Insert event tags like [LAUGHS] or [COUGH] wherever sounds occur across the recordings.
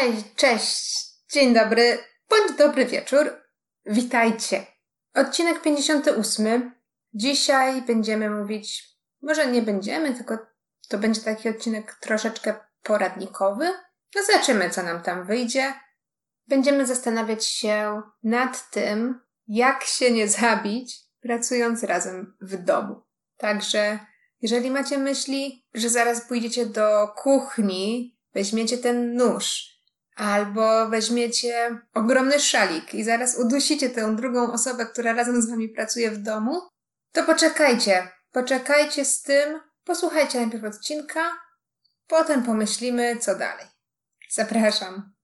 Hej, cześć, dzień dobry, bądź dobry wieczór. Witajcie. Odcinek 58. Dzisiaj będziemy mówić, może nie będziemy, tylko to będzie taki odcinek troszeczkę poradnikowy. No zobaczymy, co nam tam wyjdzie. Będziemy zastanawiać się nad tym, jak się nie zabić, pracując razem w domu. Także, jeżeli macie myśli, że zaraz pójdziecie do kuchni, weźmiecie ten nóż, albo weźmiecie ogromny szalik i zaraz udusicie tę drugą osobę, która razem z wami pracuje w domu, to poczekajcie. Poczekajcie z tym, posłuchajcie najpierw odcinka, potem pomyślimy, co dalej. Zapraszam.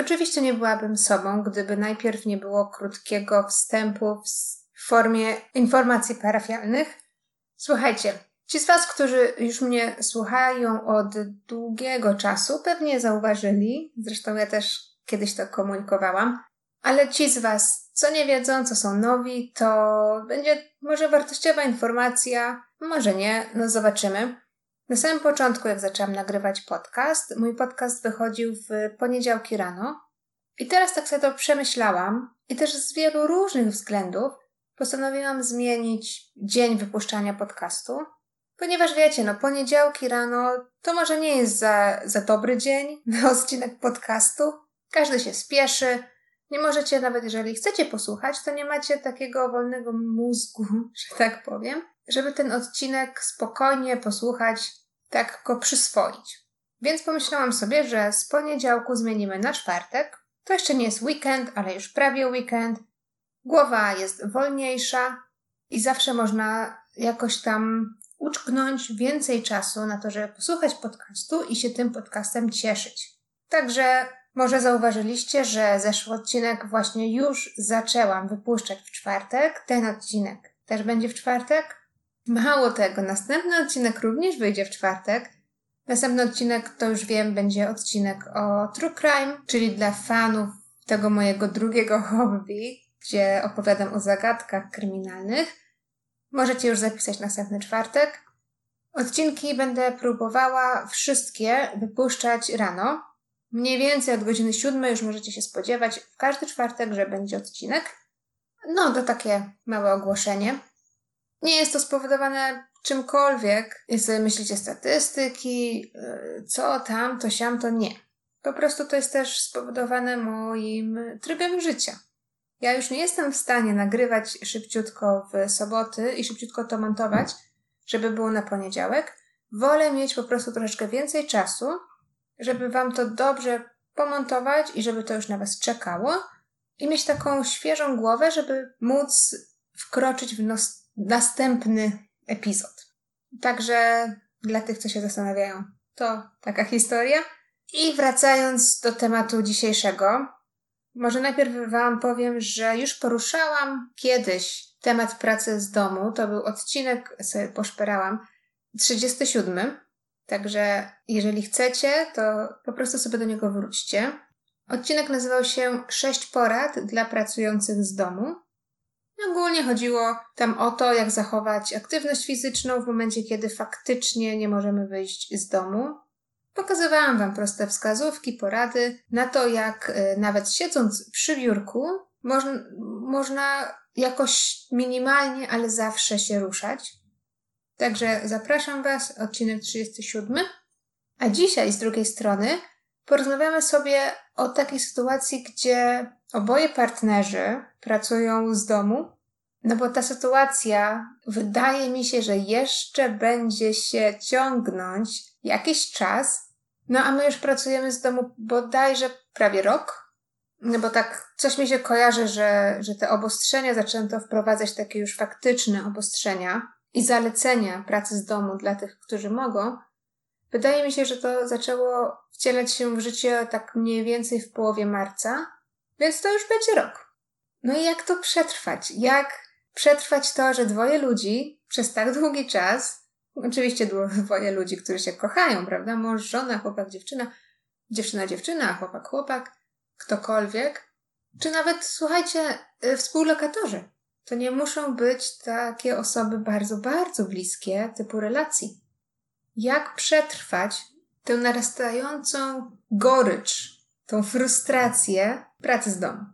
Oczywiście nie byłabym sobą, gdyby najpierw nie było krótkiego wstępu w formie informacji parafialnych. Słuchajcie, ci z Was, którzy już mnie słuchają od długiego czasu, pewnie zauważyli, zresztą ja też kiedyś to komunikowałam, ale ci z Was, co nie wiedzą, co są nowi, to będzie może wartościowa informacja, może nie, no zobaczymy. Na samym początku, jak zaczęłam nagrywać podcast, mój podcast wychodził w poniedziałki rano. I teraz tak sobie to przemyślałam i też z wielu różnych względów postanowiłam zmienić dzień wypuszczania podcastu. Ponieważ wiecie, no poniedziałki rano to może nie jest za, za dobry dzień na [LAUGHS] odcinek podcastu. Każdy się spieszy. Nie możecie, nawet jeżeli chcecie posłuchać, to nie macie takiego wolnego mózgu, [LAUGHS] że tak powiem żeby ten odcinek spokojnie posłuchać, tak go przyswoić. Więc pomyślałam sobie, że z poniedziałku zmienimy na czwartek. To jeszcze nie jest weekend, ale już prawie weekend. Głowa jest wolniejsza i zawsze można jakoś tam uczknąć więcej czasu na to, żeby posłuchać podcastu i się tym podcastem cieszyć. Także może zauważyliście, że zeszły odcinek właśnie już zaczęłam wypuszczać w czwartek. Ten odcinek też będzie w czwartek. Mało tego, następny odcinek również wyjdzie w czwartek. Następny odcinek, to już wiem, będzie odcinek o True Crime, czyli dla fanów tego mojego drugiego [LAUGHS] hobby, gdzie opowiadam o zagadkach kryminalnych. Możecie już zapisać następny czwartek. Odcinki będę próbowała wszystkie wypuszczać rano. Mniej więcej od godziny siódmej już możecie się spodziewać w każdy czwartek, że będzie odcinek. No, to takie małe ogłoszenie. Nie jest to spowodowane czymkolwiek. Sobie myślicie statystyki, y, co tam, to siam, to nie. Po prostu to jest też spowodowane moim trybem życia. Ja już nie jestem w stanie nagrywać szybciutko w soboty i szybciutko to montować, żeby było na poniedziałek. Wolę mieć po prostu troszeczkę więcej czasu, żeby wam to dobrze pomontować i żeby to już na was czekało i mieć taką świeżą głowę, żeby móc wkroczyć w nos następny epizod. Także dla tych, co się zastanawiają, to taka historia. I wracając do tematu dzisiejszego, może najpierw Wam powiem, że już poruszałam kiedyś temat pracy z domu. To był odcinek, sobie poszperałam, 37. Także jeżeli chcecie, to po prostu sobie do niego wróćcie. Odcinek nazywał się Sześć porad dla pracujących z domu. Ogólnie chodziło tam o to, jak zachować aktywność fizyczną w momencie, kiedy faktycznie nie możemy wyjść z domu. Pokazywałam Wam proste wskazówki, porady na to, jak y, nawet siedząc przy biurku, można, można jakoś minimalnie, ale zawsze się ruszać. Także zapraszam Was, odcinek 37. A dzisiaj z drugiej strony porozmawiamy sobie o takiej sytuacji, gdzie oboje partnerzy pracują z domu, no bo ta sytuacja wydaje mi się, że jeszcze będzie się ciągnąć jakiś czas, no a my już pracujemy z domu bodajże prawie rok. No bo tak coś mi się kojarzy, że, że te obostrzenia zaczęto wprowadzać takie już faktyczne obostrzenia i zalecenia pracy z domu dla tych, którzy mogą. Wydaje mi się, że to zaczęło wcielać się w życie tak mniej więcej w połowie marca, więc to już będzie rok. No i jak to przetrwać? Jak przetrwać to, że dwoje ludzi przez tak długi czas, oczywiście dwoje ludzi, którzy się kochają, prawda? Mąż, żona, chłopak, dziewczyna, dziewczyna, dziewczyna, chłopak, chłopak, ktokolwiek, Czy nawet, słuchajcie, y, współlokatorzy. To nie muszą być takie osoby bardzo, bardzo bliskie typu relacji. Jak przetrwać tę narastającą gorycz, tą frustrację pracy z domu?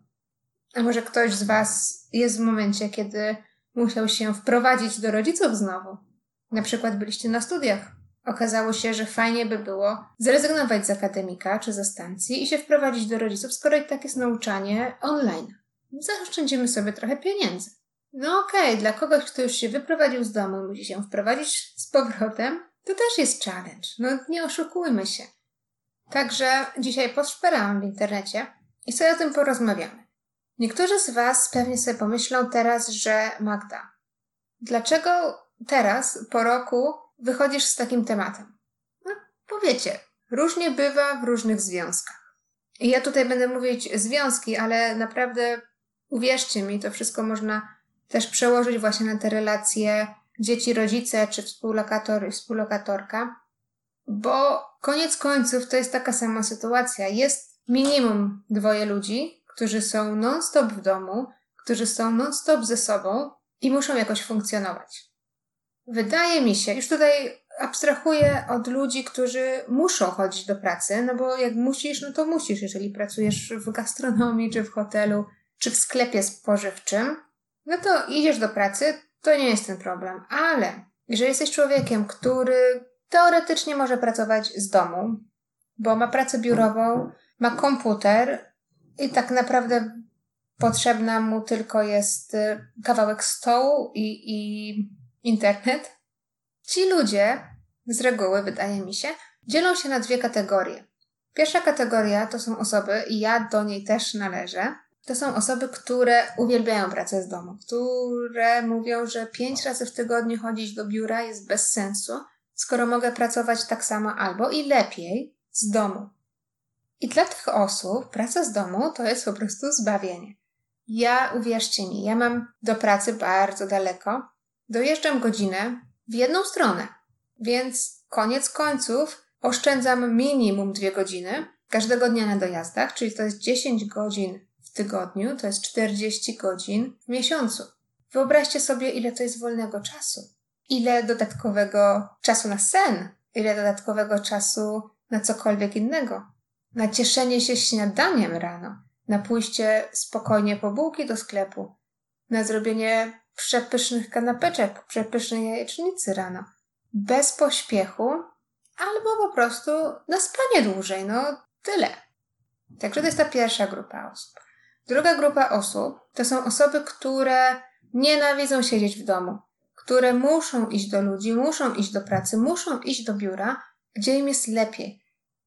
A może ktoś z Was jest w momencie, kiedy musiał się wprowadzić do rodziców znowu? Na przykład byliście na studiach. Okazało się, że fajnie by było zrezygnować z akademika czy ze stacji i się wprowadzić do rodziców, skoro i tak jest nauczanie online. Zaoszczędzimy sobie trochę pieniędzy. No okej, okay, dla kogoś, kto już się wyprowadził z domu i musi się wprowadzić z powrotem, to też jest challenge. No nie oszukujmy się. Także dzisiaj poszperałam w internecie i sobie o tym porozmawiamy. Niektórzy z Was pewnie sobie pomyślą teraz, że Magda, dlaczego teraz, po roku, wychodzisz z takim tematem? No, powiecie, różnie bywa w różnych związkach. I ja tutaj będę mówić związki, ale naprawdę uwierzcie mi, to wszystko można też przełożyć właśnie na te relacje dzieci-rodzice czy współlokator i współlokatorka, bo koniec końców to jest taka sama sytuacja. Jest minimum dwoje ludzi, którzy są non-stop w domu, którzy są non-stop ze sobą i muszą jakoś funkcjonować. Wydaje mi się, już tutaj abstrahuję od ludzi, którzy muszą chodzić do pracy, no bo jak musisz, no to musisz, jeżeli pracujesz w gastronomii, czy w hotelu, czy w sklepie spożywczym, no to idziesz do pracy, to nie jest ten problem. Ale jeżeli jesteś człowiekiem, który teoretycznie może pracować z domu, bo ma pracę biurową, ma komputer i tak naprawdę potrzebna mu tylko jest y, kawałek stołu i, i internet, ci ludzie z reguły, wydaje mi się, dzielą się na dwie kategorie. Pierwsza kategoria to są osoby, i ja do niej też należę, to są osoby, które uwielbiają pracę z domu, które mówią, że pięć razy w tygodniu chodzić do biura jest bez sensu, skoro mogę pracować tak samo albo i lepiej z domu. I dla tych osób praca z domu to jest po prostu zbawienie. Ja, uwierzcie mi, ja mam do pracy bardzo daleko. Dojeżdżam godzinę w jedną stronę, więc koniec końców oszczędzam minimum dwie godziny każdego dnia na dojazdach, czyli to jest 10 godzin w tygodniu, to jest 40 godzin w miesiącu. Wyobraźcie sobie, ile to jest wolnego czasu. Ile dodatkowego czasu na sen, ile dodatkowego czasu na cokolwiek innego. Na cieszenie się śniadaniem rano, na pójście spokojnie po bułki do sklepu, na zrobienie przepysznych kanapeczek, przepysznej jajecznicy rano. Bez pośpiechu, albo po prostu na spanie dłużej, no tyle. Także to jest ta pierwsza grupa osób. Druga grupa osób to są osoby, które nienawidzą siedzieć w domu, które muszą iść do ludzi, muszą iść do pracy, muszą iść do biura, gdzie im jest lepiej.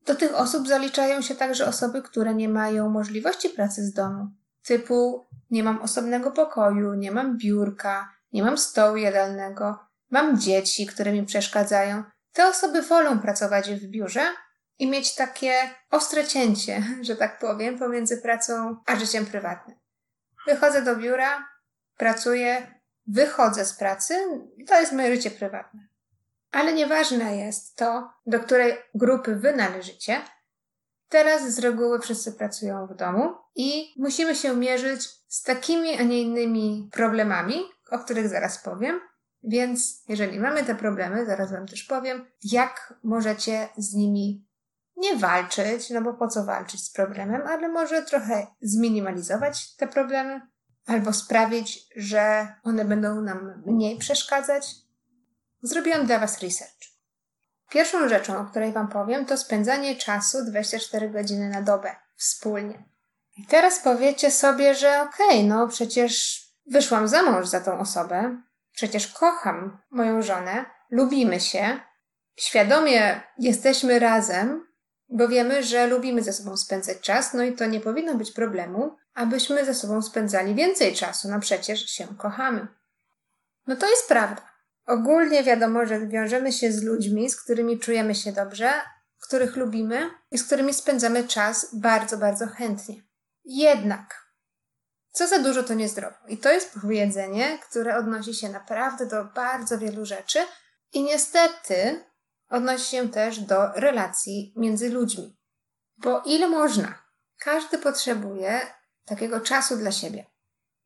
Do tych osób zaliczają się także osoby, które nie mają możliwości pracy z domu, typu nie mam osobnego pokoju, nie mam biurka, nie mam stołu jadalnego, mam dzieci, które mi przeszkadzają. Te osoby wolą pracować w biurze, i mieć takie ostre cięcie, że tak powiem, pomiędzy pracą a życiem prywatnym. Wychodzę do biura, pracuję, wychodzę z pracy, to jest moje życie prywatne. Ale nieważne jest to, do której grupy wy należycie. Teraz z reguły wszyscy pracują w domu i musimy się mierzyć z takimi, a nie innymi problemami, o których zaraz powiem. Więc jeżeli mamy te problemy, zaraz Wam też powiem, jak możecie z nimi nie walczyć, no bo po co walczyć z problemem, ale może trochę zminimalizować te problemy, albo sprawić, że one będą nam mniej przeszkadzać. Zrobiłam dla Was research. Pierwszą rzeczą, o której Wam powiem, to spędzanie czasu 24 godziny na dobę wspólnie. I teraz powiecie sobie, że okej, okay, no przecież wyszłam za mąż za tą osobę, przecież kocham moją żonę, lubimy się, świadomie jesteśmy razem, bo wiemy, że lubimy ze sobą spędzać czas, no i to nie powinno być problemu, abyśmy ze sobą spędzali więcej czasu, no przecież się kochamy. No to jest prawda. Ogólnie wiadomo, że wiążemy się z ludźmi, z którymi czujemy się dobrze, których lubimy i z którymi spędzamy czas bardzo, bardzo chętnie. Jednak, co za dużo to niezdrowo. I to jest powiedzenie, które odnosi się naprawdę do bardzo wielu rzeczy i niestety odnosi się też do relacji między ludźmi. Bo ile można? Każdy potrzebuje takiego czasu dla siebie.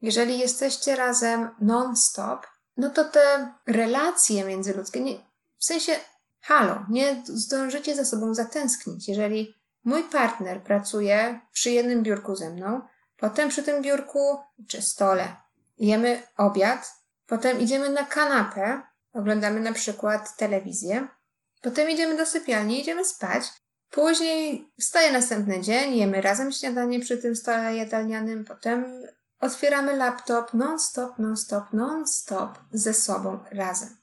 Jeżeli jesteście razem non-stop, no to te relacje międzyludzkie, nie, w sensie, halo, nie zdążycie za sobą zatęsknić. Jeżeli mój partner pracuje przy jednym biurku ze mną, potem przy tym biurku czy stole jemy obiad, potem idziemy na kanapę, oglądamy na przykład telewizję, potem idziemy do sypialni, idziemy spać, później wstaje następny dzień, jemy razem śniadanie przy tym stole jadalnianym, potem otwieramy laptop non-stop, non-stop, non-stop ze sobą razem.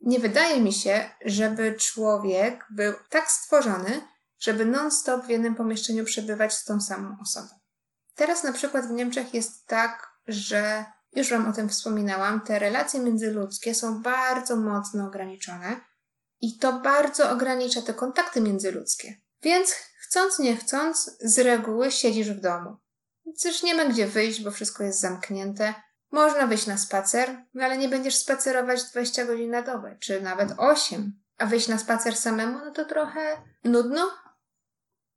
Nie wydaje mi się, żeby człowiek był tak stworzony, żeby non-stop w jednym pomieszczeniu przebywać z tą samą osobą. Teraz na przykład w Niemczech jest tak, że już Wam o tym wspominałam, te relacje międzyludzkie są bardzo mocno ograniczone i to bardzo ogranicza te kontakty międzyludzkie. Więc chcąc, nie chcąc, z reguły siedzisz w domu. Przecież nie ma gdzie wyjść, bo wszystko jest zamknięte. Można wyjść na spacer, no ale nie będziesz spacerować 20 godzin na dobę, czy nawet 8. A wyjść na spacer samemu, no to trochę nudno.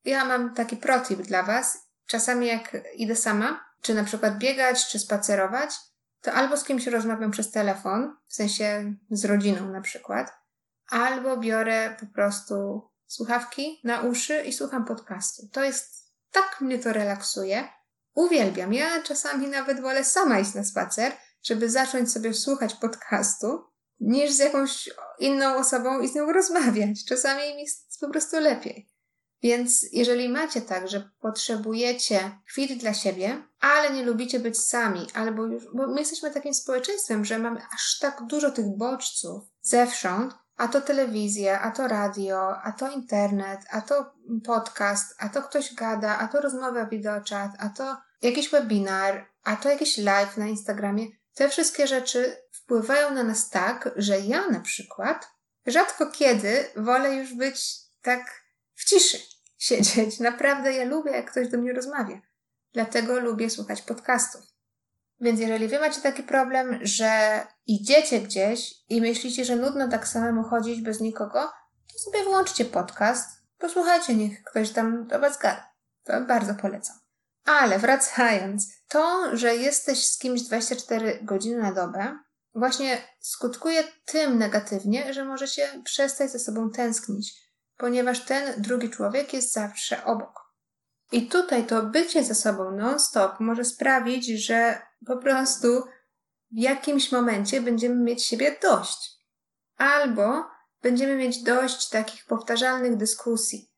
Ja mam taki protip dla Was. Czasami jak idę sama, czy na przykład biegać, czy spacerować, to albo z kimś rozmawiam przez telefon, w sensie z rodziną na przykład, albo biorę po prostu słuchawki na uszy i słucham podcastu. To jest, tak mnie to relaksuje. Uwielbiam. Ja czasami nawet wolę sama iść na spacer, żeby zacząć sobie słuchać podcastu, niż z jakąś inną osobą i z nią rozmawiać. Czasami mi jest po prostu lepiej. Więc jeżeli macie tak, że potrzebujecie chwili dla siebie, ale nie lubicie być sami, albo już, bo my jesteśmy takim społeczeństwem, że mamy aż tak dużo tych bodźców zewsząd, a to telewizja, a to radio, a to internet, a to podcast, a to ktoś gada, a to rozmowa wideochat, a to jakiś webinar, a to jakiś live na Instagramie. Te wszystkie rzeczy wpływają na nas tak, że ja na przykład rzadko kiedy wolę już być tak w ciszy siedzieć. Naprawdę ja lubię, jak ktoś do mnie rozmawia. Dlatego lubię słuchać podcastów. Więc jeżeli wy macie taki problem, że idziecie gdzieś i myślicie, że nudno tak samemu chodzić bez nikogo, to sobie włączcie podcast, posłuchajcie, niech ktoś tam do was gada. To bardzo polecam. Ale wracając, to, że jesteś z kimś 24 godziny na dobę, właśnie skutkuje tym negatywnie, że możecie przestać ze sobą tęsknić, ponieważ ten drugi człowiek jest zawsze obok. I tutaj to bycie ze sobą non-stop może sprawić, że po prostu w jakimś momencie będziemy mieć siebie dość. Albo będziemy mieć dość takich powtarzalnych dyskusji,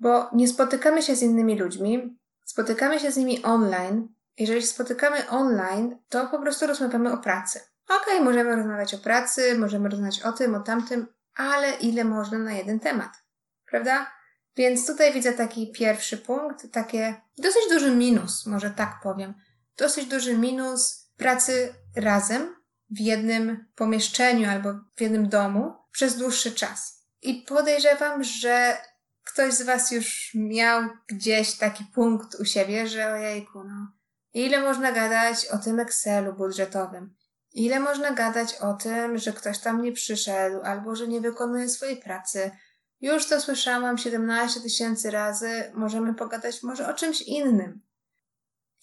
bo nie spotykamy się z innymi ludźmi, spotykamy się z nimi online. Jeżeli spotykamy online, to po prostu rozmawiamy o pracy. Okej, okay, możemy rozmawiać o pracy, możemy rozmawiać o tym, o tamtym, ale ile można na jeden temat, prawda? Więc tutaj widzę taki pierwszy punkt, takie dosyć duży minus, może tak powiem. Dosyć duży minus pracy razem w jednym pomieszczeniu albo w jednym domu przez dłuższy czas. I podejrzewam, że ktoś z Was już miał gdzieś taki punkt u siebie, że ojejku, no, ile można gadać o tym Excelu budżetowym? Ile można gadać o tym, że ktoś tam nie przyszedł albo że nie wykonuje swojej pracy? Już to słyszałam 17 tysięcy razy, możemy pogadać może o czymś innym.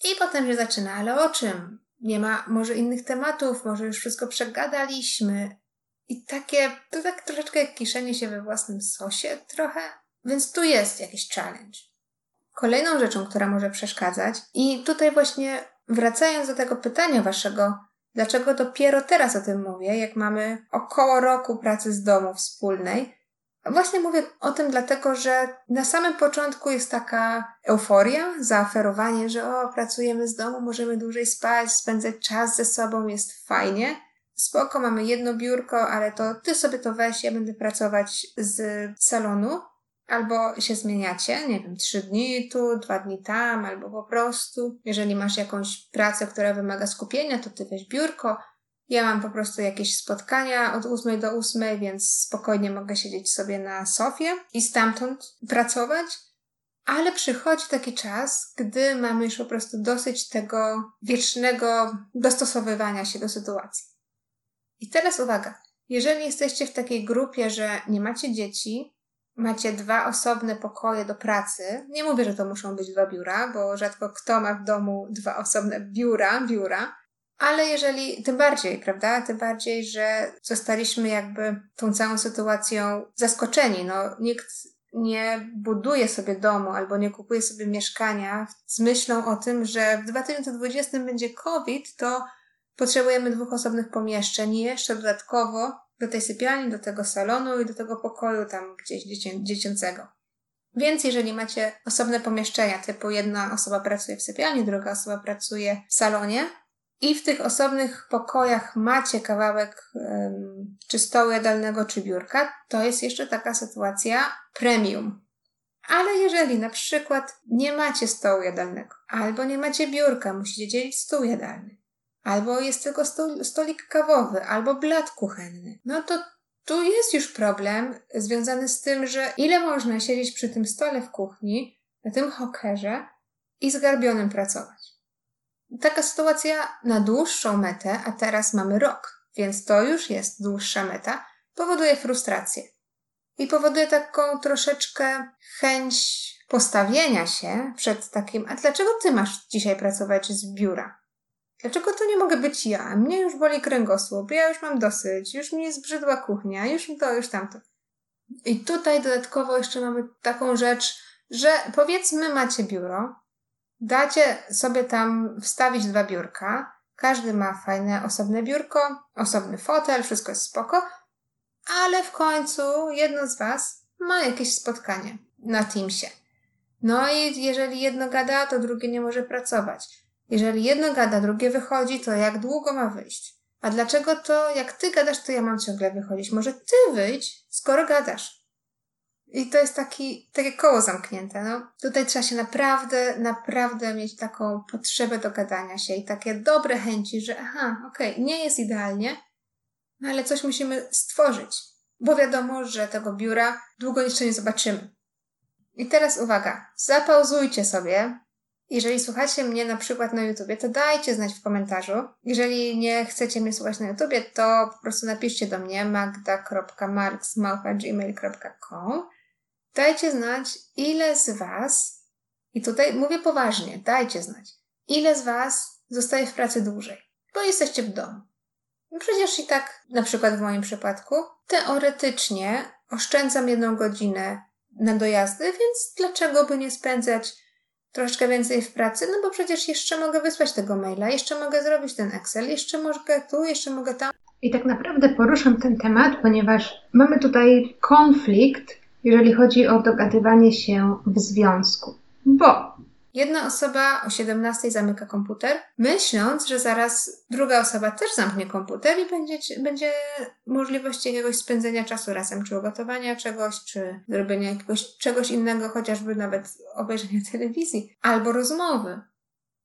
I potem się zaczyna, ale o czym? Nie ma może innych tematów, może już wszystko przegadaliśmy. I takie, to tak troszeczkę jak kiszenie się we własnym sosie trochę. Więc tu jest jakiś challenge. Kolejną rzeczą, która może przeszkadzać, i tutaj właśnie wracając do tego pytania waszego, dlaczego dopiero teraz o tym mówię, jak mamy około roku pracy z domu wspólnej, Właśnie mówię o tym dlatego, że na samym początku jest taka euforia, zaoferowanie, że o, pracujemy z domu, możemy dłużej spać, spędzać czas ze sobą, jest fajnie. Spoko, mamy jedno biurko, ale to ty sobie to weź, ja będę pracować z salonu. Albo się zmieniacie, nie wiem, trzy dni tu, dwa dni tam, albo po prostu, jeżeli masz jakąś pracę, która wymaga skupienia, to ty weź biurko, ja mam po prostu jakieś spotkania od 8 do 8, więc spokojnie mogę siedzieć sobie na sofie i stamtąd pracować. Ale przychodzi taki czas, gdy mamy już po prostu dosyć tego wiecznego dostosowywania się do sytuacji. I teraz uwaga. Jeżeli jesteście w takiej grupie, że nie macie dzieci, macie dwa osobne pokoje do pracy, nie mówię, że to muszą być dwa biura, bo rzadko kto ma w domu dwa osobne biura, biura, ale jeżeli, tym bardziej, prawda? Tym bardziej, że zostaliśmy jakby tą całą sytuacją zaskoczeni. No, nikt nie buduje sobie domu albo nie kupuje sobie mieszkania z myślą o tym, że w 2020 będzie COVID, to potrzebujemy dwóch osobnych pomieszczeń i jeszcze dodatkowo do tej sypialni, do tego salonu i do tego pokoju tam gdzieś dziecię, dziecięcego. Więc jeżeli macie osobne pomieszczenia, typu jedna osoba pracuje w sypialni, druga osoba pracuje w salonie, i w tych osobnych pokojach macie kawałek um, czy stołu jadalnego, czy biurka, to jest jeszcze taka sytuacja premium. Ale jeżeli na przykład nie macie stołu jadalnego, albo nie macie biurka, musicie dzielić stół jadalny, albo jest tylko stolik kawowy, albo blat kuchenny, no to tu jest już problem związany z tym, że ile można siedzieć przy tym stole w kuchni, na tym hokerze i zgarbionym pracować. Taka sytuacja na dłuższą metę, a teraz mamy rok, więc to już jest dłuższa meta, powoduje frustrację. I powoduje taką troszeczkę chęć postawienia się przed takim, a dlaczego ty masz dzisiaj pracować z biura? Dlaczego to nie mogę być ja? Mnie już boli kręgosłup, ja już mam dosyć, już mi zbrzydła kuchnia, już to, już tamto. I tutaj dodatkowo jeszcze mamy taką rzecz, że powiedzmy macie biuro, Dacie sobie tam wstawić dwa biurka. Każdy ma fajne osobne biurko, osobny fotel, wszystko jest spoko, ale w końcu jedno z Was ma jakieś spotkanie na Teamsie. No i jeżeli jedno gada, to drugie nie może pracować. Jeżeli jedno gada, drugie wychodzi, to jak długo ma wyjść? A dlaczego to, jak ty gadasz, to ja mam ciągle wychodzić? Może ty wyjdź, skoro gadasz. I to jest taki, takie koło zamknięte. No. Tutaj trzeba się naprawdę, naprawdę mieć taką potrzebę dogadania się i takie dobre chęci, że aha, okej, okay, nie jest idealnie, no ale coś musimy stworzyć, bo wiadomo, że tego biura długo jeszcze nie zobaczymy. I teraz uwaga, zapauzujcie sobie. Jeżeli słuchacie mnie na przykład na YouTubie, to dajcie znać w komentarzu. Jeżeli nie chcecie mnie słuchać na YouTubie, to po prostu napiszcie do mnie magda.marks.gmail.com Dajcie znać, ile z Was, i tutaj mówię poważnie, dajcie znać, ile z Was zostaje w pracy dłużej, bo jesteście w domu. Przecież i tak, na przykład w moim przypadku, teoretycznie oszczędzam jedną godzinę na dojazdy, więc dlaczego by nie spędzać troszkę więcej w pracy? No bo przecież jeszcze mogę wysłać tego maila, jeszcze mogę zrobić ten Excel, jeszcze mogę tu, jeszcze mogę tam. I tak naprawdę poruszam ten temat, ponieważ mamy tutaj konflikt jeżeli chodzi o dogadywanie się w związku. Bo jedna osoba o 17 zamyka komputer, myśląc, że zaraz druga osoba też zamknie komputer i będzie, będzie możliwość jakiegoś spędzenia czasu razem, czy ugotowania czegoś, czy zrobienia jakiegoś czegoś innego, chociażby nawet obejrzenia [LAUGHS] telewizji, albo rozmowy.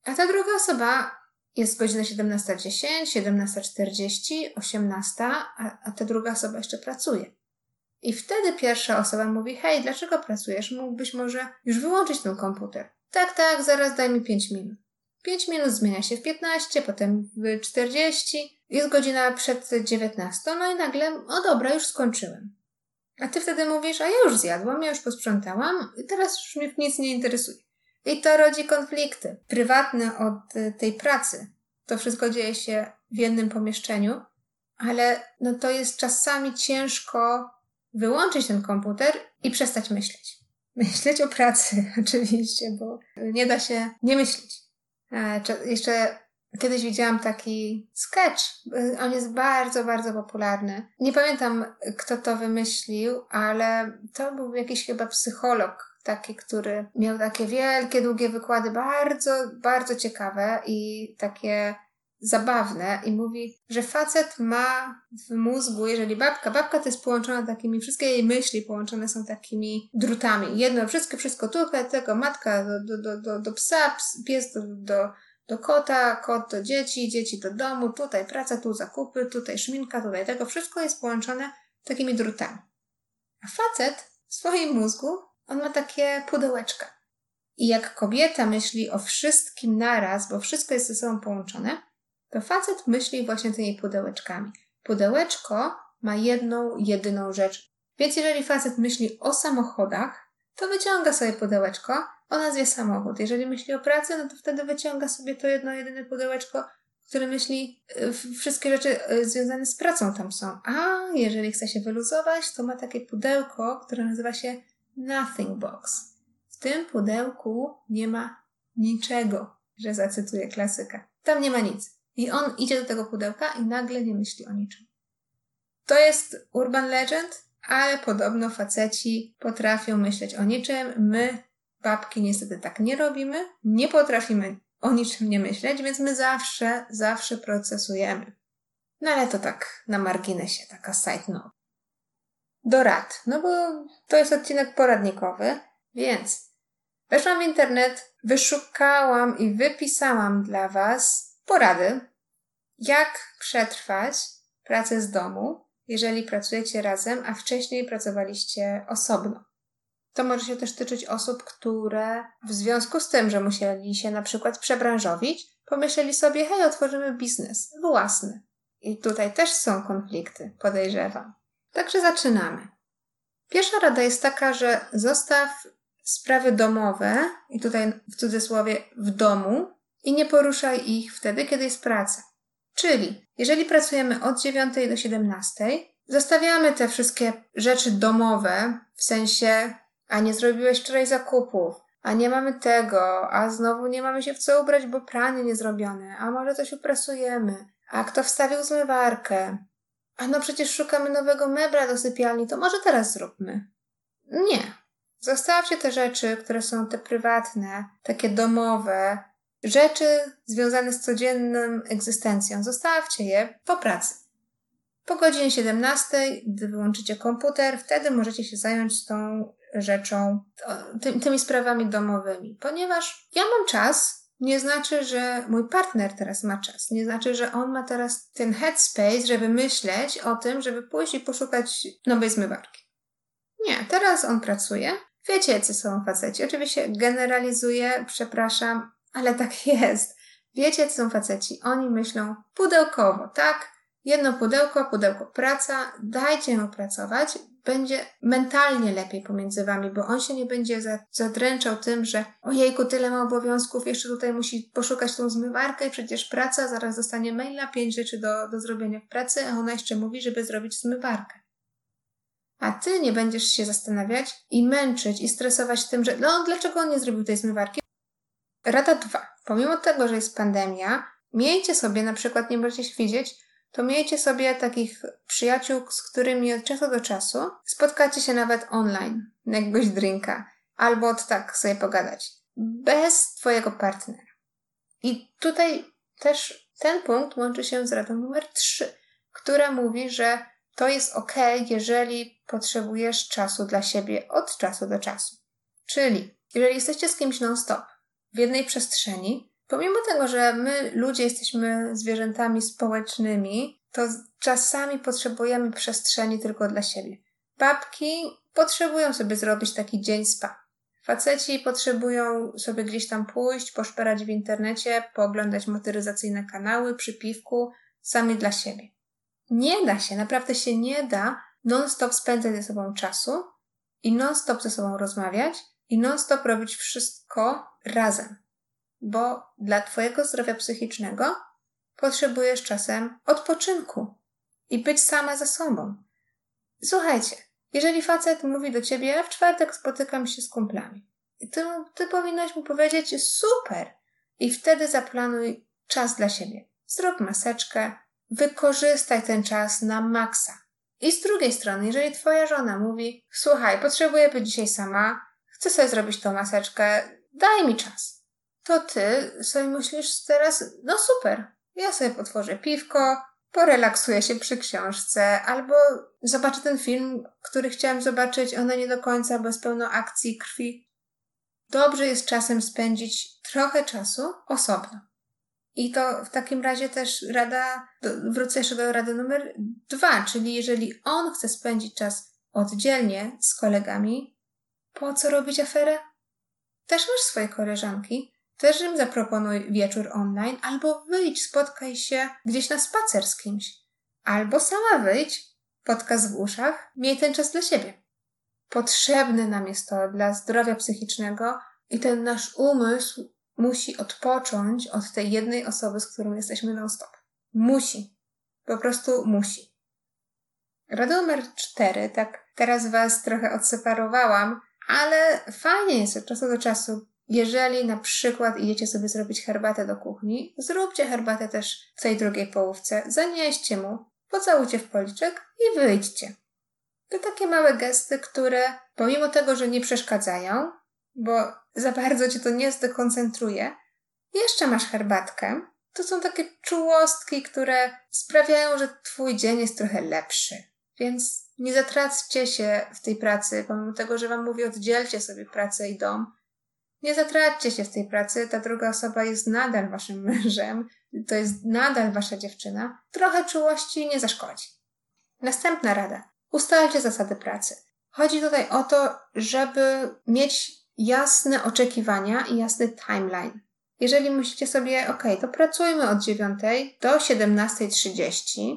A ta druga osoba jest godzina 17.10, 17.40, 18, a, a ta druga osoba jeszcze pracuje. I wtedy pierwsza osoba mówi: Hej, dlaczego pracujesz? Mógłbyś może już wyłączyć ten komputer. Tak, tak, zaraz daj mi 5 minut. 5 minut zmienia się w 15, potem w 40, jest godzina przed 19, no i nagle, o dobra, już skończyłem. A ty wtedy mówisz, a ja już zjadłam, ja już posprzątałam i teraz już mnie nic nie interesuje. I to rodzi konflikty prywatne od y, tej pracy. To wszystko dzieje się w jednym pomieszczeniu, ale no to jest czasami ciężko wyłączyć ten komputer i przestać myśleć. [LAUGHS] Myśleć o pracy, [LAUGHS] oczywiście, bo nie da się nie myśleć. E, jeszcze kiedyś widziałam taki sketch. On jest bardzo, bardzo popularny. Nie pamiętam, kto to wymyślił, ale to był jakiś chyba psycholog, taki, który miał takie wielkie, długie wykłady, bardzo, bardzo ciekawe i takie zabawne i mówi, że facet ma w mózgu, jeżeli babka, babka to jest połączona takimi, wszystkie jej myśli połączone są takimi drutami. Jedno, wszystko, wszystko tutaj, tego, matka do, do, do, do psa, pies do, do, do kota, kot do dzieci, dzieci do domu, tutaj praca, tu zakupy, tutaj szminka, tutaj tego, wszystko jest połączone takimi drutami. A facet w swoim mózgu, on ma takie pudełeczka. I jak kobieta myśli o wszystkim naraz, bo wszystko jest ze sobą połączone, to facet myśli właśnie tymi pudełeczkami. Pudełeczko ma jedną, jedyną rzecz Więc jeżeli facet myśli o samochodach, to wyciąga sobie pudełeczko o nazwie samochód. Jeżeli myśli o pracy, no to wtedy wyciąga sobie to jedno, jedyne pudełeczko, które myśli, y, wszystkie rzeczy y, związane z pracą tam są. A jeżeli chce się wyluzować, to ma takie pudełko, które nazywa się Nothing Box. W tym pudełku nie ma niczego, że zacytuję klasyka. Tam nie ma nic. I on idzie do tego pudełka i nagle nie myśli o niczym. To jest urban legend, ale podobno faceci potrafią myśleć o niczym. My, babki, niestety tak nie robimy. Nie potrafimy o niczym nie myśleć, więc my zawsze, zawsze procesujemy. No ale to tak na marginesie, taka side note. Do rad, no bo to jest odcinek poradnikowy, więc weszłam w internet, wyszukałam i wypisałam dla Was porady, jak przetrwać pracę z domu, jeżeli pracujecie razem, a wcześniej pracowaliście osobno. To może się też tyczyć osób, które w związku z tym, że musieli się na przykład przebranżowić, pomyśleli sobie, hej, otworzymy biznes własny. I tutaj też są konflikty, podejrzewam. Także zaczynamy. Pierwsza rada jest taka, że zostaw sprawy domowe, i tutaj w cudzysłowie w domu, i nie poruszaj ich wtedy, kiedy jest praca. Czyli, jeżeli pracujemy od 9 do 17, zostawiamy te wszystkie rzeczy domowe, w sensie, a nie zrobiłeś wczoraj zakupów, a nie mamy tego, a znowu nie mamy się w co ubrać, bo pranie nie zrobione, a może coś uprasujemy, a kto wstawił zmywarkę, a no przecież szukamy nowego mebla do sypialni, to może teraz zróbmy. Nie. Zostawcie te rzeczy, które są te prywatne, takie domowe, rzeczy związane z codzienną egzystencją. Zostawcie je po pracy. Po godzinie 17, gdy wyłączycie komputer, wtedy możecie się zająć tą rzeczą, ty, tymi sprawami domowymi. Ponieważ ja mam czas, nie znaczy, że mój partner teraz ma czas. Nie znaczy, że on ma teraz ten headspace, żeby myśleć o tym, żeby pójść i poszukać nowej zmywarki. Nie, teraz on pracuje. Wiecie, jacy są faceci. Oczywiście generalizuję, przepraszam, ale tak jest. Wiecie, co są faceci? Oni myślą pudełkowo, tak? Jedno pudełko, pudełko praca, dajcie mu pracować, będzie mentalnie lepiej pomiędzy wami, bo on się nie będzie zadręczał tym, że ojejku, tyle ma obowiązków, jeszcze tutaj musi poszukać tą zmywarkę i przecież praca, zaraz dostanie maila, pięć rzeczy do, do zrobienia w pracy, a ona jeszcze mówi, żeby zrobić zmywarkę. A ty nie będziesz się zastanawiać i męczyć i stresować tym, że no dlaczego on nie zrobił tej zmywarki? Rada dwa. Pomimo tego, że jest pandemia, miejcie sobie, na przykład nie możecie widzieć, to miejcie sobie takich przyjaciół, z którymi od czasu do czasu spotkacie się nawet online na jakiegoś drinka, albo od tak sobie pogadać. Bez twojego partnera. I tutaj też ten punkt łączy się z radą numer 3, która mówi, że to jest ok, jeżeli potrzebujesz czasu dla siebie od czasu do czasu. Czyli, jeżeli jesteście z kimś non-stop, w jednej przestrzeni, pomimo tego, że my ludzie jesteśmy zwierzętami społecznymi, to czasami potrzebujemy przestrzeni tylko dla siebie. Babki potrzebują sobie zrobić taki dzień spa. Faceci potrzebują sobie gdzieś tam pójść, poszperać w internecie, pooglądać motoryzacyjne kanały przy piwku, sami dla siebie. Nie da się, naprawdę się nie da non-stop spędzać ze sobą czasu i non-stop ze sobą rozmawiać i non-stop robić wszystko razem. Bo dla Twojego zdrowia psychicznego potrzebujesz czasem odpoczynku i być sama ze sobą. Słuchajcie, jeżeli facet mówi do ciebie, w czwartek spotykam się z kumplami, ty, ty powinnaś mu powiedzieć super i wtedy zaplanuj czas dla siebie. Zrób maseczkę, wykorzystaj ten czas na maksa. I z drugiej strony, jeżeli twoja żona mówi, słuchaj, potrzebuję być dzisiaj sama, chcę sobie zrobić tą maseczkę, daj mi czas. To ty sobie myślisz teraz, no super, ja sobie potworzę piwko, porelaksuję się przy książce, albo zobaczę ten film, który chciałam zobaczyć, ona nie do końca, bo jest pełno akcji, krwi. Dobrze jest czasem spędzić trochę czasu osobno. I to w takim razie też rada, wrócę jeszcze do rady numer dwa, czyli jeżeli on chce spędzić czas oddzielnie z kolegami, po co robić aferę? Też masz swoje koleżanki, też im zaproponuj wieczór online, albo wyjdź, spotkaj się gdzieś na spacer z kimś. Albo sama wyjdź podcast w uszach, miej ten czas dla siebie. Potrzebne nam jest to dla zdrowia psychicznego i ten nasz umysł musi odpocząć od tej jednej osoby, z którą jesteśmy non-stop. Musi. Po prostu musi. Rada numer cztery, tak teraz Was trochę odseparowałam, ale fajnie jest od czasu do czasu, jeżeli na przykład idziecie sobie zrobić herbatę do kuchni, zróbcie herbatę też w tej drugiej połówce, zanieście mu, pocałujcie w policzek i wyjdźcie. To takie małe gesty, które pomimo tego, że nie przeszkadzają, bo za bardzo cię to nie zdekoncentruje, jeszcze masz herbatkę, to są takie czułostki, które sprawiają, że twój dzień jest trochę lepszy. Więc nie zatraccie się w tej pracy, pomimo tego, że wam mówię, oddzielcie sobie pracę i dom. Nie zatraćcie się w tej pracy, ta druga osoba jest nadal waszym [LAUGHS] mężem, to jest nadal wasza dziewczyna. Trochę czułości nie zaszkodzi. Następna rada. Ustalcie zasady pracy. Chodzi tutaj o to, żeby mieć jasne oczekiwania i jasny timeline. Jeżeli myślicie sobie, ok, to pracujmy od 9 do 17.30,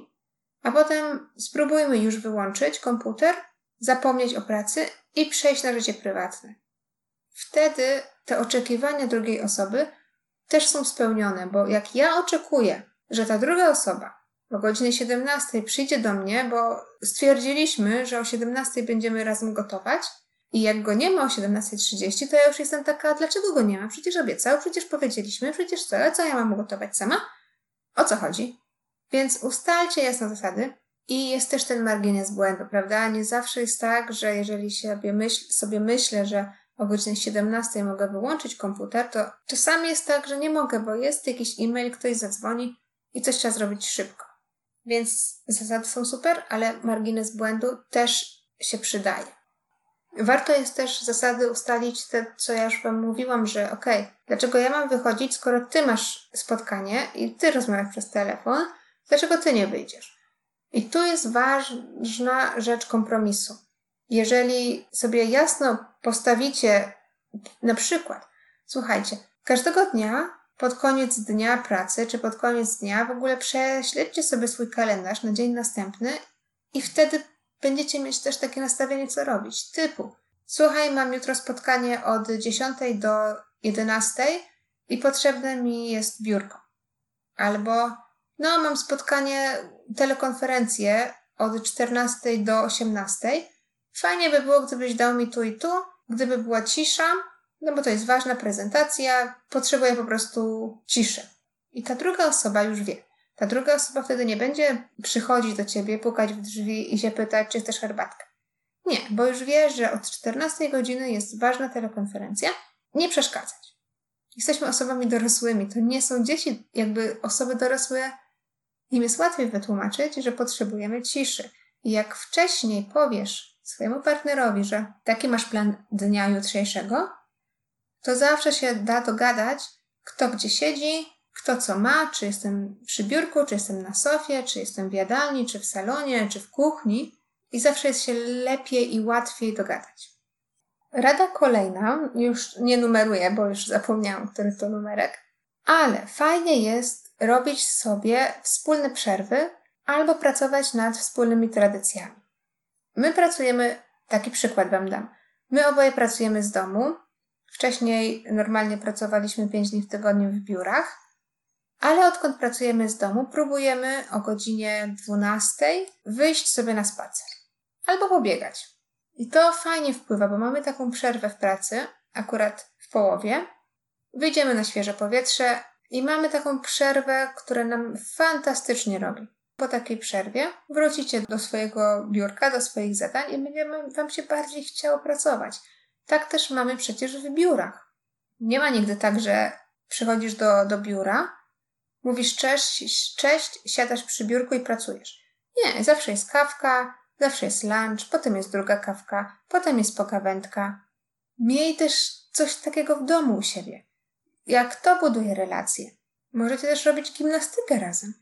a potem spróbujmy już wyłączyć komputer, zapomnieć o pracy i przejść na życie prywatne. Wtedy te oczekiwania drugiej osoby też są spełnione, bo jak ja oczekuję, że ta druga osoba o godzinie 17 przyjdzie do mnie, bo stwierdziliśmy, że o 17 będziemy razem gotować, i jak go nie ma o 17.30, to ja już jestem taka, dlaczego go nie ma? Przecież obiecał, przecież powiedzieliśmy, przecież co, co ja mam ugotować sama? O co chodzi? Więc ustalcie jasne zasady i jest też ten margines błędu, prawda? Nie zawsze jest tak, że jeżeli sobie, myśl, sobie myślę, że o godzinie 17 mogę wyłączyć komputer, to czasami jest tak, że nie mogę, bo jest jakiś e-mail, ktoś zadzwoni i coś trzeba zrobić szybko. Więc zasady są super, ale margines błędu też się przydaje. Warto jest też zasady ustalić te, co ja już Wam mówiłam, że okej, okay, dlaczego ja mam wychodzić, skoro Ty masz spotkanie i Ty rozmawiasz przez telefon, dlaczego Ty nie wyjdziesz? I tu jest ważna rzecz kompromisu. Jeżeli sobie jasno postawicie na przykład, słuchajcie, każdego dnia pod koniec dnia pracy, czy pod koniec dnia w ogóle prześledźcie sobie swój kalendarz na dzień następny i wtedy będziecie mieć też takie nastawienie, co robić. Typu, słuchaj, mam jutro spotkanie od 10 do 11 i potrzebne mi jest biurko. Albo, no, mam spotkanie, telekonferencję od 14 do 18. Fajnie by było, gdybyś dał mi tu i tu, gdyby była cisza, no bo to jest ważna prezentacja, potrzebuję po prostu ciszy. I ta druga osoba już wie. Ta druga osoba wtedy nie będzie przychodzić do ciebie, pukać w drzwi i się pytać, czy chcesz herbatkę. Nie, bo już wie, że od 14 godziny jest ważna telekonferencja. Nie przeszkadzać. Jesteśmy osobami dorosłymi, to nie są dzieci, jakby osoby dorosłe. Im jest łatwiej wytłumaczyć, że potrzebujemy ciszy. I jak wcześniej powiesz swojemu partnerowi, że taki masz plan dnia jutrzejszego, to zawsze się da dogadać, kto gdzie siedzi, kto co ma, czy jestem przy biurku, czy jestem na sofie, czy jestem w jadalni, czy w salonie, czy w kuchni i zawsze jest się lepiej i łatwiej dogadać. Rada kolejna, już nie numeruję, bo już zapomniałam, który to numerek, ale fajnie jest robić sobie wspólne przerwy albo pracować nad wspólnymi tradycjami. My pracujemy, taki przykład Wam dam. My oboje pracujemy z domu. Wcześniej normalnie pracowaliśmy 5 dni w tygodniu w biurach, ale odkąd pracujemy z domu, próbujemy o godzinie 12 wyjść sobie na spacer albo pobiegać. I to fajnie wpływa, bo mamy taką przerwę w pracy, akurat w połowie. Wyjdziemy na świeże powietrze i mamy taką przerwę, która nam fantastycznie robi. Po takiej przerwie wrócicie do swojego biurka, do swoich zadań i będzie Wam się bardziej chciało pracować. Tak też mamy przecież w biurach. Nie ma nigdy tak, że przychodzisz do, do biura, Mówisz cześć, cześć, siadasz przy biurku i pracujesz. Nie, zawsze jest kawka, zawsze jest lunch, potem jest druga kawka, potem jest pokawędka. Miej też coś takiego w domu u siebie. Jak to buduje relacje? Możecie też robić gimnastykę razem.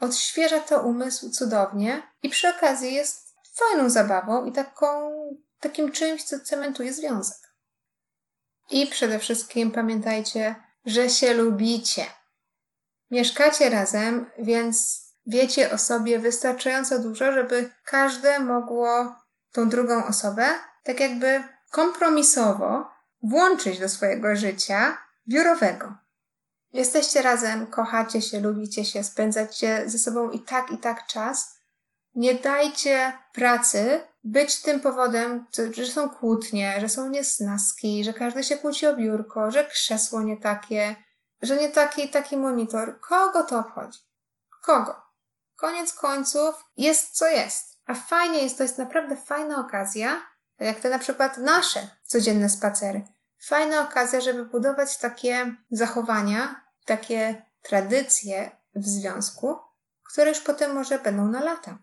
Odświeża to umysł cudownie i przy okazji jest fajną zabawą i taką, takim czymś, co cementuje związek. I przede wszystkim pamiętajcie, że się lubicie. Mieszkacie razem, więc wiecie o sobie wystarczająco dużo, żeby każde mogło tą drugą osobę tak jakby kompromisowo włączyć do swojego życia biurowego. Jesteście razem, kochacie się, lubicie się, spędzacie ze sobą i tak, i tak czas. Nie dajcie pracy być tym powodem, że są kłótnie, że są niesnaski, że każdy się kłóci o biurko, że krzesło nie takie, że nie taki taki monitor. Kogo to obchodzi? Kogo? Koniec końców jest co jest. A fajnie jest, to jest naprawdę fajna okazja, jak te na przykład nasze codzienne spacery. Fajna okazja, żeby budować takie zachowania, takie tradycje w związku, które już potem może będą na lata.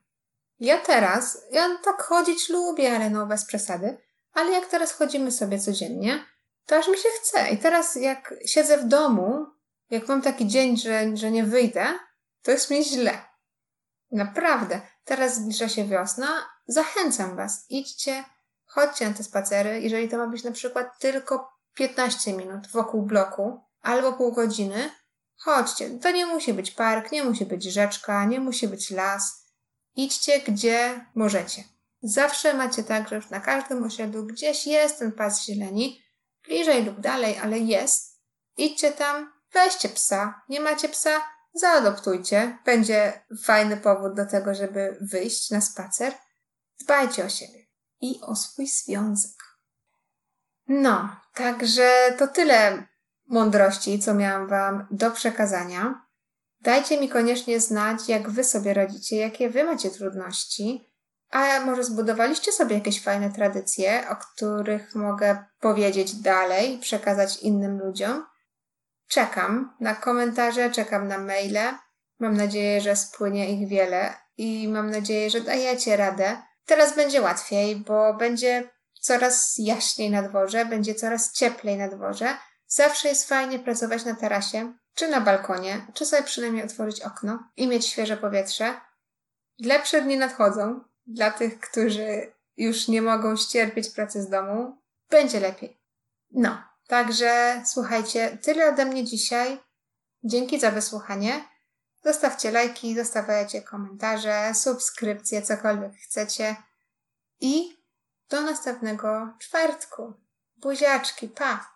Ja teraz, ja tak chodzić lubię, ale no bez przesady, ale jak teraz chodzimy sobie codziennie, to aż mi się chce. I teraz jak siedzę w domu, jak mam taki dzień, że, że nie wyjdę, to jest mi źle. Naprawdę. Teraz zbliża się wiosna. Zachęcam Was. Idźcie, chodźcie na te spacery. Jeżeli to ma być na przykład tylko 15 minut wokół bloku albo pół godziny, chodźcie. To nie musi być park, nie musi być rzeczka, nie musi być las. Idźcie gdzie możecie. Zawsze macie tak, że na każdym osiedlu gdzieś jest ten pas zieleni, bliżej lub dalej, ale jest. Idźcie tam, weźcie psa. Nie macie psa? Zaadoptujcie. Będzie fajny powód do tego, żeby wyjść na spacer. Dbajcie o siebie i o swój związek. No, także to tyle mądrości, co miałam Wam do przekazania. Dajcie mi koniecznie znać, jak Wy sobie radzicie, jakie Wy macie trudności. A może zbudowaliście sobie jakieś fajne tradycje, o których mogę powiedzieć dalej i przekazać innym ludziom? Czekam na komentarze, czekam na maile. Mam nadzieję, że spłynie ich wiele i mam nadzieję, że dajecie radę. Teraz będzie łatwiej, bo będzie coraz jaśniej na dworze, będzie coraz cieplej na dworze. Zawsze jest fajnie pracować na tarasie, czy na balkonie, czy sobie przynajmniej otworzyć okno i mieć świeże powietrze. Lepsze dni nadchodzą dla tych, którzy już nie mogą ścierpieć pracy z domu. Będzie lepiej. No, także słuchajcie, tyle ode mnie dzisiaj. Dzięki za wysłuchanie. Zostawcie lajki, zostawiajcie komentarze, subskrypcje, cokolwiek chcecie. I do następnego czwartku. Buziaczki, pa!